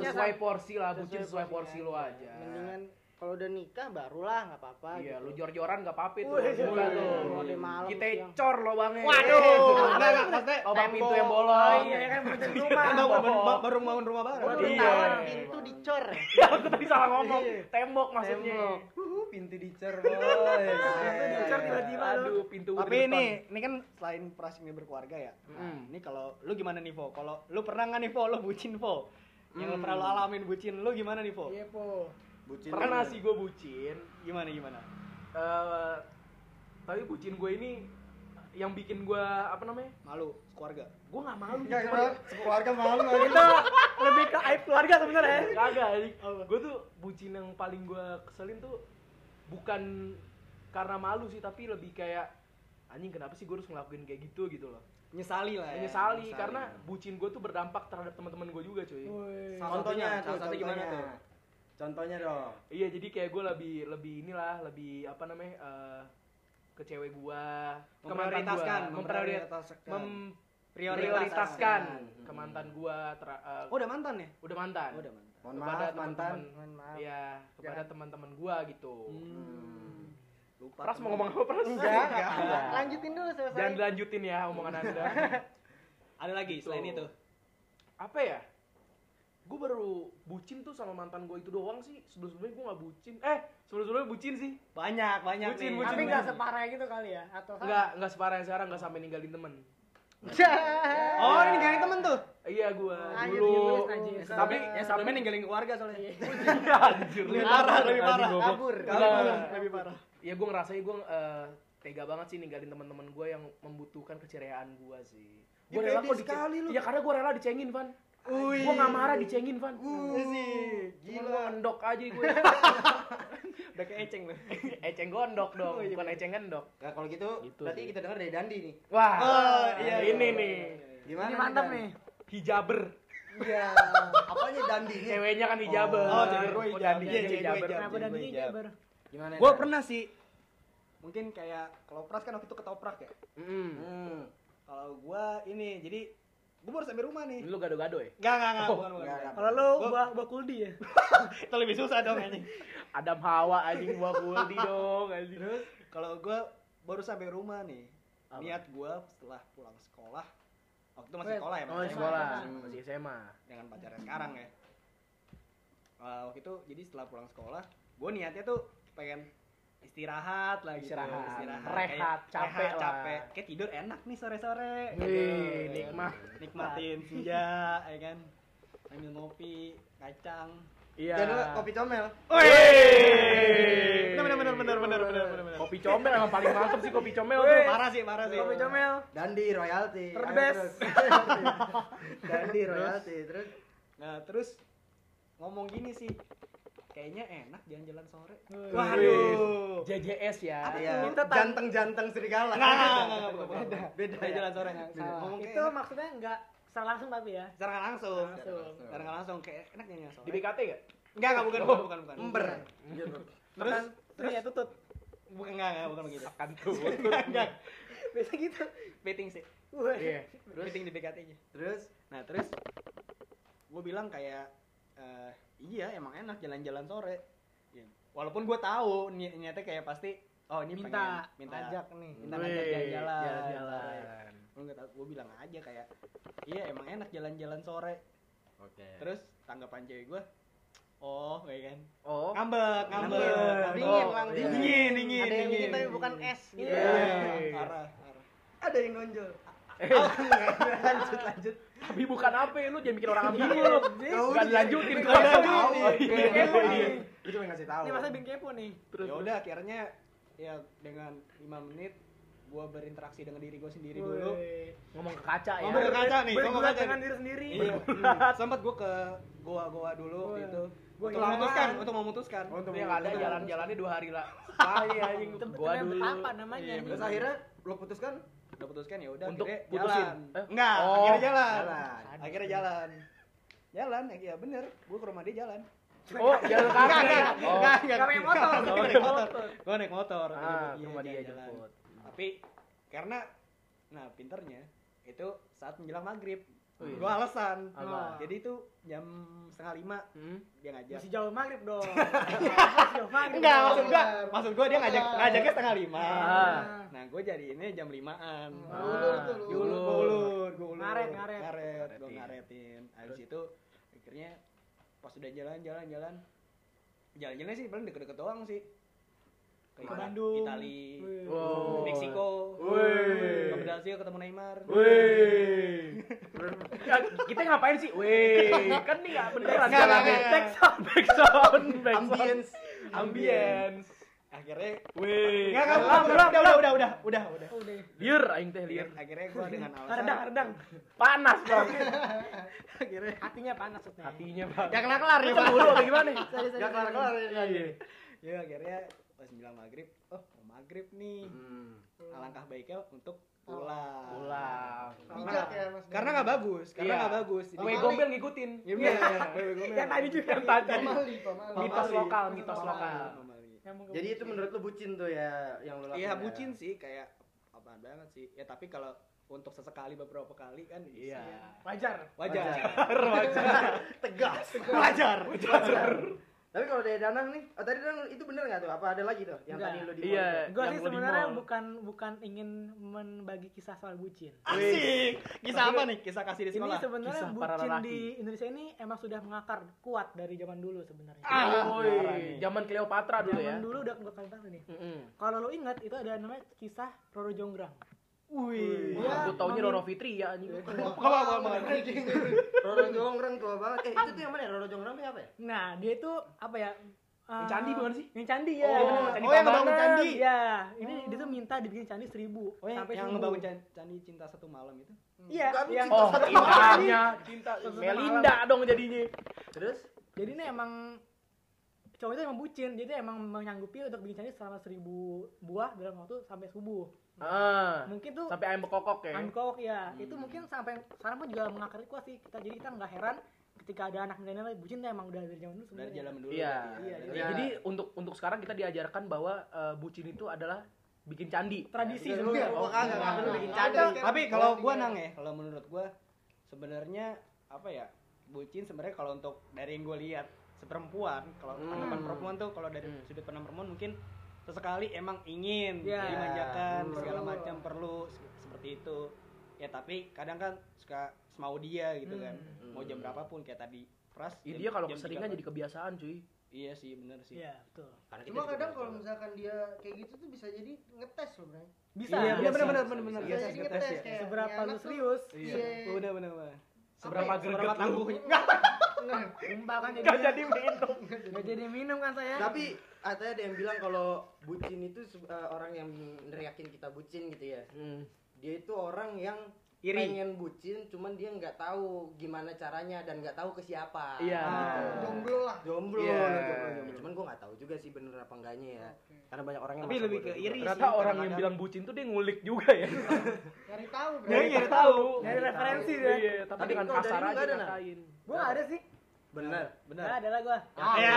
Sesuai porsi lah, bucin Sesuai porsi lu aja. mendingan kalau udah nikah barulah nggak apa-apa Iya, gitu. lu jor-joran gak apa-apa tuh. Wih, Mulai iya. tuh. Mau di malam Kita siang. cor lo bangnya. Waduh, enggak enggak maksudnya Oh, bang pintu yang tembok. bolong. Oh iya kan bener rumah. Baru, baru, baru bangun rumah baru. baru Iya. pintu dicor ya. Aku tadi salah ngomong. Iya. Tembok maksudnya. Tembok. Uhuh, pintu dicer, boy. Pintu dicor tiba-tiba. Aduh, pintu Tapi ini, ini kan selain perasaan ini berkeluarga ya. Mm. Ini kalau lu gimana nih, Vo? Kalau lu pernah nggak nih, Vo? Lu bucin, Vo? Yang lu Hmm. pernah lu alamin bucin, lu gimana nih, Vo? Iya, Po. Bucin pernah sih gue bucin. Gimana gimana? Eh, tapi bucin gue ini yang bikin gue apa namanya? Malu, keluarga. Gue nggak malu. Sih, kita keluarga malu. Itu lebih ke aib keluarga sebenarnya. Kagak, gue tuh bucin yang paling gue keselin tuh bukan karena malu sih, tapi lebih kayak anjing kenapa sih gue harus ngelakuin kayak gitu gitu loh. Nyesali lah ya. Menyesali. karena bucin gue tuh berdampak terhadap teman-teman gue juga cuy. Woi. Salah Contohnya, satunya, salah satu gimana contohnya. tuh? Contohnya dong. Iya jadi kayak gue lebih lebih inilah lebih apa namanya eh, ke cewek mantan gue, Memprioritaskan, memprioritaskan, memprioritaskan. memprioritaskan Hmm. ke mantan gue, ter- eh, Oh, udah mantan ya? udah mantan. Oh, udah mantan. Mohon kepada maaf mantan. teman-teman, Mohon maaf. Iya kepada teman-teman gue gitu. Hmm. Lupa. Pras mau ngomong apa Pras? Enggak, Iya. lanjutin dulu selesai. Jangan dilanjutin ya omongan anda. Ada lagi Gitu. selain itu. apa ya? Gue baru bucin tuh sama mantan gue itu doang sih. Sebelum-sebelumnya gue gak bucin. Eh, sebelum-sebelumnya bucin sih. Banyak, banyak Bucin, nih. bucin, Tapi bucin. nggak separah gitu kali ya? Atau sama? Enggak, enggak separah yang sekarang, enggak sampai ninggalin temen. Oh, ini ninggalin temen tuh. Iya gue Anjir, dulu. tulis, anjir. Tapi Yang sebelumnya ninggalin keluarga soalnya. anjir. Lebih parah, lebih parah. Kabur. Lebih parah. Ya gue ngerasain gue eh, tega banget sih ninggalin teman-teman gue yang membutuhkan keceriaan gue sih. Gue rela kok sekali lu. Iya karena gue rela dicengin Van. Wih. Gue gak marah dicengin Van. Iya sih. Cuma gue ngendok aja gue. Udah kayak eceng lu. eceng gondok dong, Oh, iya, bukan eceng ngendok. Nah, kalau gitu, Gitu berarti sih. kita dengar dari Dandi nih. Wah, Oh, iya, ini iya. nih. Gimana Ini mantap nih. Hijaber. Iya. Apanya Dandi nih? Ceweknya kan hijaber. Oh, cewek gue hijaber. Dandi Iya, cewek hijaber. hijaber. Kenapa dan gue ini hijab. jabar? Gimana? Gue Dan? pernah sih. Mungkin kayak kalau pras kan waktu itu ketoprak ya. Mm. Hmm. Kalau gue ini jadi gue baru sampai rumah nih. Lu gado-gado ya? Enggak, enggak, enggak, Oh, bukan, bukan. enggak, bukan. Kalau lu Gua- gua gua kuldi ya. Itu lebih susah dong anjing. Adam Hawa anjing gua kuldi dong anjing. Terus kalau gue baru sampai rumah nih, Apa? niat gue setelah pulang sekolah, waktu itu masih sekolah ya, Oh, masih di sekolah, Hmm. masih SMA. dengan pacarnya sekarang ya. Eh, waktu itu jadi setelah pulang sekolah, gue niatnya tuh pengen istirahat lah gitu. Istirahat. Rehat, Rehat, capek rehat, lah. capek. Kayak tidur enak nih sore-sore. Wih, Gitu. nikmat. Nikmatin senja, ya kan. Ambil ngopi, kacang. Iya. Jangan kopi comel. Wih. Bener bener bener bener bener bener. Kopi comel emang paling mantep sih kopi comel tuh. parah sih, parah sih. Kopi comel. Dandi royalty. The Ayo, best. terus. Dandi royalty. Terus Nah, terus ngomong gini sih. Kayaknya enak jalan-jalan sore. Waduh. JJS ya. Iya, Itu tan- janteng-janteng serigala. Enggak, enggak, enggak, enggak. Beda. Beda ya? jalan sore. Ngomong Itu maksudnya enggak secara langsung tapi ya. secara langsung. Langsung. Secara langsung kayak enak jalan sore. Di BKT gak? Enggak, enggak, bukan, bukan, bukan, bukan. Ember. Terus terus ya tutut. bukan enggak, enggak, bukan begitu. Akan tuh. Enggak, enggak. Biasa gitu. Meeting sih. Iya. Terus meeting di BKT-nya. Terus Nah, terus gue bilang kayak eh, iya emang enak jalan-jalan sore. Ya. Walaupun gue tahu ni niatnya kayak pasti oh ini Minta pengen minta Ajak nih. minta ngajak Wih, jalan-jalan. Jalan-jalan. Gue nggak tahu, gue bilang aja kayak iya emang enak jalan-jalan sore. Oke. Terus tanggapan cewek gue oh kayak kan Oh. ngambek ngambek. Dingin, Oh, Bang, dingin dingin. dingin Ada yang dingin. dingin tapi bukan es gitu. Iya, Iya. parah parah ada yang nonjol. lanjut lanjut Tapi bukan apa lu jangan bikin orang ambil lu. Tahu Gak nih. dilanjutin gua. Oh, Bikin iya. kepo nih. Itu cuma ngasih tahu. Ini masa bikin kepo nih. Terus ya udah akhirnya ya dengan 5 menit gua berinteraksi dengan diri gua sendiri dulu Wih. ngomong ke kaca ya. Ngomong ke kaca nih, ngomong kaca dengan nih. diri sendiri. iya sempat gua ke goa-goa dulu waktu Goa. itu Goa untuk memutuskan untuk memutuskan Oh, untuk Yang ada jalan-jalannya dua hari lah. Sekali anjing. Itu Gua dulu. betapa namanya. Iya, Terus akhirnya lo putuskan udah putuskan ya udah Untuk akhirnya putusin? jalan Eh? enggak Oh, akhirnya jalan jalan. akhirnya jalan jalan ya bener gua ke rumah dia jalan Oh, jalan kaki. enggak enggak Oh. enggak Nggak pakai motor. Gua Pakai naik motor gua naik motor Ah, rumah dia jemput. tapi karena nah pinternya itu saat menjelang maghrib Oh, iya. Gue alasan. Apa? Jadi itu jam setengah lima Hmm. dia ngajak. Masih jauh maghrib dong. Masih jauh maghrib. Enggak, dong. maksud gua, maksud gua dia ngajak Sabar. ngajaknya setengah lima. Ah. Nah, gua jadi ini jam limaan. Ah, ulur tuh, Gua ulur. ulur, gua ulur, gua ulur. Ngaret, ngaret. Ngaret, gua Ngaretin. ngaretin. Habis itu akhirnya pas udah jalan-jalan jalan jalan-jalan sih paling deket-deket doang sih. Ke Bandung. Itali. Wow. Meksiko, Wih. ke Brazil ketemu Neymar. Wih. Ya, kita ngapain sih? Wih, kan nih nggak beneran. Nggak, nggak, nggak. Back sound, back sound, back sound. ambience ambience. Akhirnya Wih. Enggak, enggak, udah, udah, udah, udah, udah, udah, udah. Udah. Liur aing teh liur. Akhirnya gua dengan alasan Redang, redang. Panas dong. akhirnya Hatinya panas. Hatinya, Bang. Gak kelar-kelar ya, dulu apa gimana? Gak kelar-kelar ya. Iya. Ya akhirnya pas bilang maghrib, oh mau maghrib nih. Hmm. Alangkah baiknya untuk pulang. Pulang. Bijak ya, Mas. Karena nggak bagus, karena Iya. nggak bagus. Jadi- Kue gombel ngikutin. Iya, gombel. Yang tadi juga. Yang tadi. Pamali, pamali. Mitos lokal, mitos lokal. jadi itu menurut lu bucin tuh ya yang lu lakukan Iya ya? bucin sih kayak apaan banget sih. Ya tapi kalau untuk sesekali beberapa kali kan Iya. wajar. wajar. Wajar. tegas Wajar. Tapi kalau dari Danang nih oh tadi Danang itu bener nggak tuh apa ada lagi tuh yang Enggak. tadi lu di Iya. Gue sih sebenarnya mall. bukan bukan ingin membagi kisah soal bucin. Asik. Kisah apa nih? Kisah kasih di Ini sekolah. sebenarnya Kisah para bucin di Indonesia ini emang sudah mengakar kuat dari zaman dulu sebenarnya. Ah, Woi, zaman Cleopatra dulu ya. Zaman dulu udah banget nih. Mm-mm. Kalau lo ingat itu ada namanya kisah Roro Jonggrang. Wih. Iya. Aku taunya. Roro Fitri ya anjing. Apa apa apa. Roro Jonggrang tua banget eh itu tuh yang mana ya Roro Jonggrang tuh apa ya Nah, dia itu apa ya? Yang eh, candi bukan sih? Yang candi ya. Oh, bener. candi Oh, yang ngebangun candi. Iya, ini dia tuh minta dibikin candi seribu Oh yang, sampai yang ngebangun can- candi cinta satu malam itu. Iya, Bukan, yang cinta Oh, satu indahnya cinta Satu Melinda dong jadinya. terus Jadi ini emang cowok itu emang bucin, jadi emang menyanggupi untuk bikin candi selama seribu buah dalam waktu sampai subuh. Ah. Mungkin tuh Sampai ayam bekokok ya. angkok ya, itu mungkin sampai sekarang pun juga mengakar kuat sih kita. Jadi kita nggak heran ketika ada anak milenial bucin tuh emang udah dari zaman dulu Dari sebenarnya. jalan dulu. Iya. Iya, ya. Ya, Jadi untuk untuk sekarang kita diajarkan bahwa eh, bucin itu adalah bikin candi. Tradisi Iya, sebenarnya. iya. oh perlu bikin candi. Tapi kalau gua kan. nang ya, kalau menurut gua sebenarnya apa ya? Bucin sebenarnya kalau untuk dari yang gua lihat seperempuan, kalau Hmm. perempuan tuh kalau dari Hmm. sudut pandang perempuan mungkin sesekali emang ingin Iya. dimanjakan Hmm. segala macam perlu se- seperti itu. Ya tapi kadang kan suka semau dia gitu kan. Hmm. Mau jam berapapun kayak tadi Pras. Ya, dia kalau jam keseringan jadi kebiasaan cuy. Iya sih bener sih. Iya, betul. Karena Cuma kadang kalau misalkan dia kayak gitu tuh bisa jadi ngetes loh, Bray. Bisa. Iya, bisa. bener bener bener bener. Bisa Iya, jadi tes, ngetes tes ya. Seberapa lu serius? Iya, Iya. bener bener bener. Seberapa Apa? Seberapa greget tangguhnya? Tumpah kan jadi Gak jadi minum. Nggak jadi minum kan saya. tapi katanya ada yang bilang kalau bucin itu eh, orang yang neriakin kita bucin gitu ya Hmm. dia itu orang yang Iri. pengen bucin cuman dia nggak tahu gimana caranya dan nggak tahu ke siapa Iya. Gitu. jomblo lah. jomblo Iya. gitu. Ya, cuman gue nggak tahu juga sih bener apa enggaknya ya karena banyak orang yang Tapi lebih ke iri Ternyata sih, orang yang bilang bucin tuh dia ngulik juga ya. Nyari tahu. Nyari nyari tahu. Nyari referensi Iya, dia. Iya, tapi Tapi dengan kasar aja ada, Nah. ngatain. Gua nggak ada sih. bener Bener. Ada lah gua. Ya.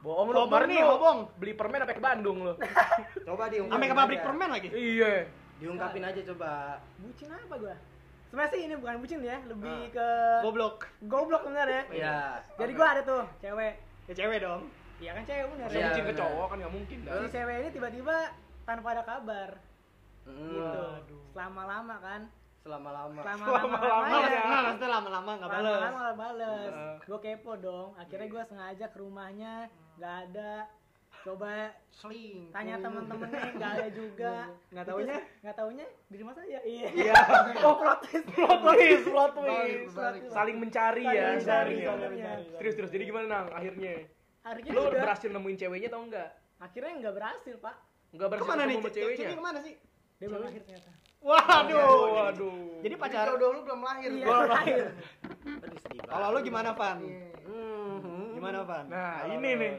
Bohong lu kemarin nih, lu hobong. beli permen sampai ke Bandung lu. coba diungkapin Sampai ke pabrik permen lagi. iya. diungkapin aja coba Bucin apa gua? Sebenarnya sih ini bukan bucin ya, lebih Ah. ke Goblok. goblok bener ya. Iya. Jadi gua ada tuh cewek. Ya cewek dong. Iya kan cewek bener. Iya, bucin ke cowok kan nggak mungkin Si kan. cewek ini tiba-tiba tanpa ada kabar Mm, gitu. Waduh. Selama-lama kan. Selama-lama Selama-lama. Nah, nah, maksudnya lama-lama nggak balas. Lama-lama nggak bales. Heeh. Gue kepo dong. Akhirnya gue sengaja ke rumahnya, nggak ada. Coba Sling. tanya temen-temennya, nggak ada juga. Nggak taunya? Nggak taunya di rumah saya. Iya. Iya. Oh, plot twist, plot twist, plot twist. Saling mencari ya. mencari, saling ya. saling mencari. Terus terus jadi gimana nang akhirnya? Akhirnya Lu berhasil nemuin ceweknya atau enggak? Akhirnya nggak berhasil pak. Enggak berhasil Ke mana nih? ketemu sama Ceweknya ceweknya. ke mana sih? Dia belum lahir ternyata. Waduh. Waduh. Jadi Jadi pacar. jodoh lu belum lahir. Iya, Bray. lahir. Kalau lu gimana, Van? Mhm. Gimana, Van? Nah, ini nih.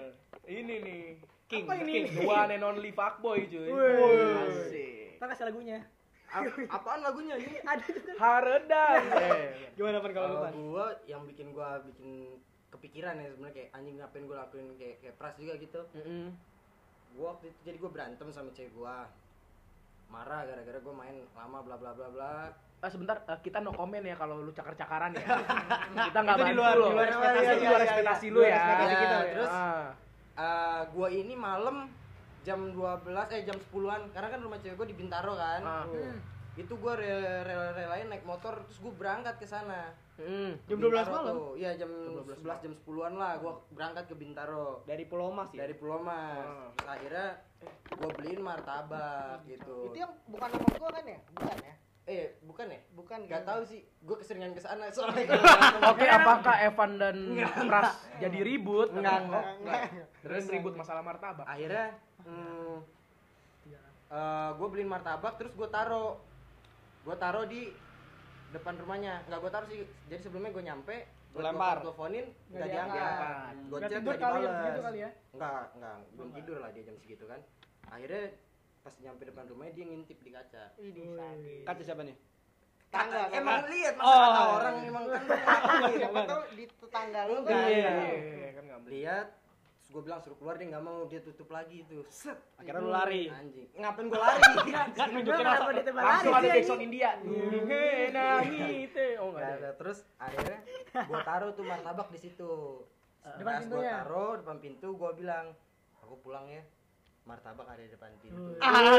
Ini nih. King, Apa ini? King, the one and only fuckboy cuy. Wih. Asik. Ntar kasih lagunya. A- apaan lagunya ini Ada juga. Haredang. Eh. Gimana, Van kalau Van? gua yang bikin gua bikin kepikiran ya sebenarnya kayak anjing ngapain gua lakuin kayak kayak pras juga gitu Mm-mm. gua waktu itu jadi gua berantem sama cewek gua marah gara-gara gue main lama bla bla bla bla Ah, sebentar, eh, kita no comment ya kalau lu cakar-cakaran ya. kita nggak Itu di bantu luar- lo. di luar ekspektasi. Di luar ekspektasi lu ya. ekspektasi kita, Ah, ya. Terus, ah. Eh, gua ini malam jam 12 eh jam 10-an karena kan rumah cewek gue di Bintaro kan Ah. itu gue rela-relain naik motor terus gue berangkat ke sana Hmm. Jam 12 Bintaro malam? tuh. iya jam 12 11 jam 10-an lah gue berangkat ke Bintaro Dari Pulau Mas ya. dari Pulau Mas. Terus akhirnya gue beliin martabak gitu Itu yang bukan nama gua kan ya? Bukan ya? eh bukan ya Bukan. Gak tahu sih, gue keseringan ke sana soalnya. Oke, apakah Evan dan Pras jadi ribut? Enggak, enggak, Enggak. Terus ribut masalah martabak. Akhirnya, hmm, gue beliin martabak, terus gue taro, gue taro di depan rumahnya. Nggak gue taro sih, jadi sebelumnya gue nyampe, gue Lempar. teleponin, Nggak nggak diangkat. Gue Nggak chat tidur nggak kali ya, dibales. begitu kali ya. Enggak, enggak, belum tidur lah dia jam segitu kan. Akhirnya pas nyampe depan rumahnya dia ngintip di kaca. Ih, di sakit. Kaca siapa nih? Tangga, emang lihat masa Oh, kata orang emang kan. Siapa tahu di tetangga lu Enggak, kan? Iya, iya. iya, iya, kan nggak lihat terus gue bilang suruh keluar dia nggak mau dia tutup lagi itu set Akhirnya lu lari. anjing ngapain gue lari Enggak nunjukin Langsung lari ada backsound anjing? India. Oh, enggak Nggak ada. ada. terus akhirnya gue taruh tuh martabak di situ Depan pas gue pintunya? taruh depan pintu gue bilang aku pulang ya martabak ada di depan pintu Ah,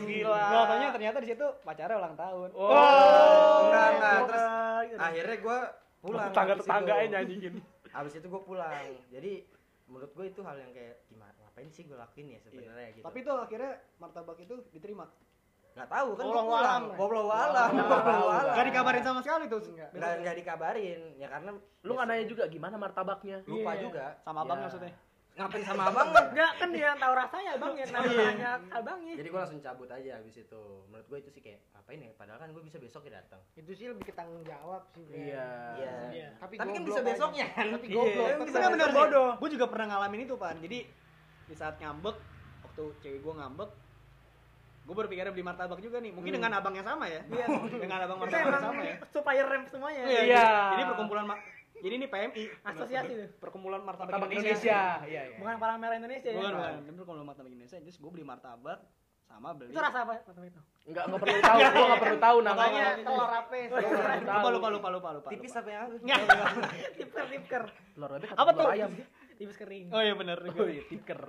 gila. Gua taunya ternyata di situ pacarnya ulang tahun. Oh. enggak enggak terus gitu. akhirnya gue pulang Tetangga-tetangga habis ya itu. nyanyiin. habis itu gue pulang jadi menurut gue itu hal yang kayak gimana ngapain sih gue lakuin ya sebenarnya gitu Tapi tuh akhirnya martabak itu diterima. nggak tahu kan gue Wallahu pulang alam. wallahu alam Wallahu wallahu alam. alam Gak dikabarin sama sekali tuh. Enggak. nggak nggak dikabarin ya karena Lu nggak nanya juga gimana martabaknya? lupa Iya. juga Sama abang Ya. maksudnya. Ngapain sama abang Enggak kan dia yang tahu rasanya abang ya, kenapa tanya abangnya? jadi gue langsung cabut aja habis itu menurut gue itu sih kayak ngapain ya padahal kan gue bisa besok ya datang Itu sih lebih ke tanggung jawab sih. Iya. Iya. Iya. Tapi, tapi kan bisa besoknya kan Tapi Iya, goblok. bisa tetap. nggak bener bodoh. Gue juga pernah ngalamin itu pan. Jadi di saat ngambek, waktu cewek gue ngambek, gue berpikir beli martabak juga nih. Mungkin dengan abang yang sama ya. Iya. dengan abang martabak yang sama ya. supaya rem semuanya. Iya. Iya. Jadi, jadi perkumpulan jadi ini PMI Asosiasi tuh. Perkumpulan martabak, Martabak Indonesia. Indonesia. Iya, iya. Bukan palang merah Indonesia ya. Bukan, bukan. Ini perkumpulan martabak Indonesia. Terus gue beli martabak sama beli. Itu rasa apa? Martabak itu. Enggak enggak perlu tahu, gua enggak perlu tahu namanya. Makanya telur apa? Lupa, lupa, lupa, lupa, lupa. tipis apa yang Nggak. Tipker, tipker. Telur bebek Apa telur tuh? ayam. Tipis kering. Oh iya bener. Oh iya, tiker.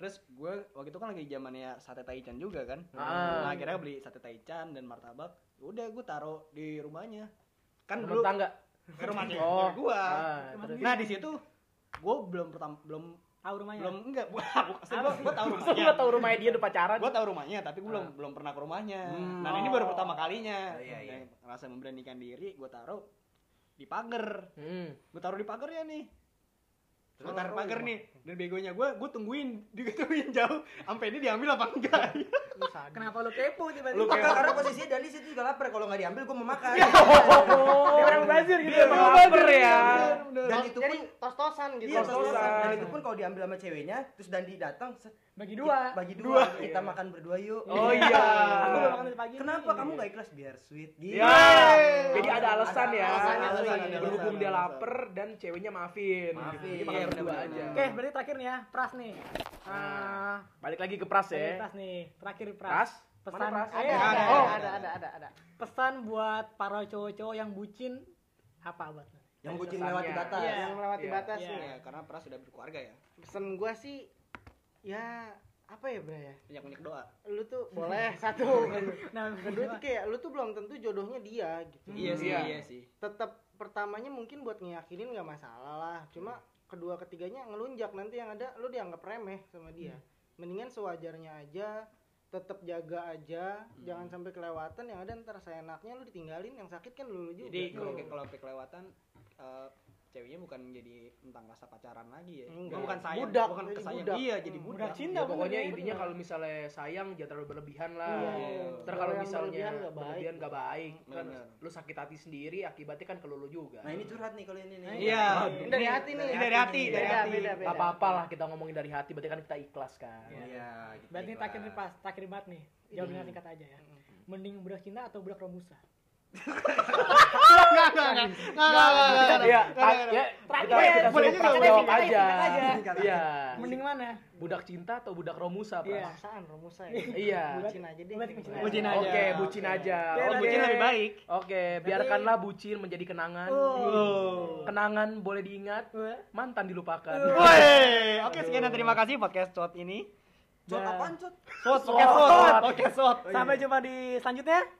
Terus gue waktu itu kan lagi zamannya sate taichan juga kan. Ah. Nah, akhirnya beli sate taichan dan martabak. Udah gue taruh di rumahnya. Kan Rumah dulu tangga. Ke rumah cewek Oh. gua. Ah. Nah, di situ gue belum pertama belum Tahu rumahnya. belum enggak gua gua, gua tahu rumahnya. enggak tahu rumahnya dia udah pacaran. Gua tahu rumahnya tapi gua belum belum pernah ke rumahnya. Hmm. Dan ini baru pertama kalinya. Oh, iya, iya. Ngerasa memberanikan diri, gua taruh di pagar. Hmm. Gua taruh di pagar ya nih. Terus taruh taruh pagar di nih. Dan begonya gua gua tungguin, digituin jauh sampai ini diambil apa enggak. Kenapa lu kepo tiba-tiba? Lu Karena, posisinya Dandi situ juga lapar kalau nggak diambil gue mau makan Oh. Dia orang bazir gitu. Dia lapar ya. dan itu Jadi pun tos-tosan gitu. iya tos-tosan. dan itu pun kalau diambil sama ceweknya terus Dandi datang Bagi dua. bagi dua, Dua. kita makan berdua yuk Oh iya. Aku makan dari pagi. kenapa kamu nggak ikhlas biar sweet gitu Ya. Jadi ada alasan ya. Berhubung dia lapar dan ceweknya maafin. Maafin. Berdua aja. Oke, berarti terakhir nih ya, Pras nih. Ah, Balik lagi ke Pras ya. Pras nih. Terakhir Pras. Pras? Pesan Mana Pras? Ada, ada, Ada, oh, ada, ada, ada, ada, ada. pesan buat para cowok-cowok yang bucin apa buat yang bucin melewati batas Iya. Yang melewati Iya. batas Iya. nih. Ya, karena pras sudah berkeluarga ya. Pesen gua sih ya apa ya, Bro ya? Banyak-banyak doa. Lu tuh boleh satu. Nah, Kedua tuh kayak lu tuh belum tentu jodohnya dia gitu. Iya sih, Iya. iya sih. Tetap pertamanya mungkin buat ngeyakinin nggak masalah lah. Cuma kedua ketiganya ngelunjak nanti yang ada lu dianggap remeh sama dia. Mendingan sewajarnya aja tetap jaga aja jangan sampai kelewatan yang ada ntar saya enaknya lu ditinggalin yang sakit kan lu, juga. Jadi kalau kalau sampai kelewatan eh, ceweknya bukan jadi tentang rasa pacaran lagi ya. Enggak. Bukan sayang, Budak, bukan kesayang. budak. Iya, jadi budak. Budak cinta. Ya, pokoknya bener, intinya kalau misalnya sayang jangan terlalu berlebihan lah. Iya. Ntar Kalau misalnya berlebihan nggak baik. baik. Kan Bener. lu sakit hati sendiri akibatnya kan ke lu juga. nah ini curhat nih kalau ini nih Iya. Ini dari hati nih. Ini dari hati, dari hati. beda, beda. Gak apa-apa lah kita ngomongin dari hati berarti kan kita ikhlas kan. iya gitu Berarti nih Pas, terakhir banget nih. Jawabnya singkat aja ya. Mending budak cinta atau budak romusa? Enggak, enggak, enggak. Enggak, enggak, enggak. Iya, ya. Terakhir, boleh juga, jawab juga. aja. Iya. Mending mana? Budak cinta atau budak romusa, Pras? Iya. Perasaan Romusa ya. Iya. Bucin aja deh. Bucin aja. Bucin aja. Oke, bucin aja. Oke, Oke. bucin lebih baik. Oke, biarkanlah bucin menjadi kenangan. Oh. Kenangan boleh diingat, mantan dilupakan. Woi, oke sekian dan terima kasih podcast Cot ini. Cot apaan, Cot? Sot, podcast Sot, podcast. Sampai jumpa di selanjutnya.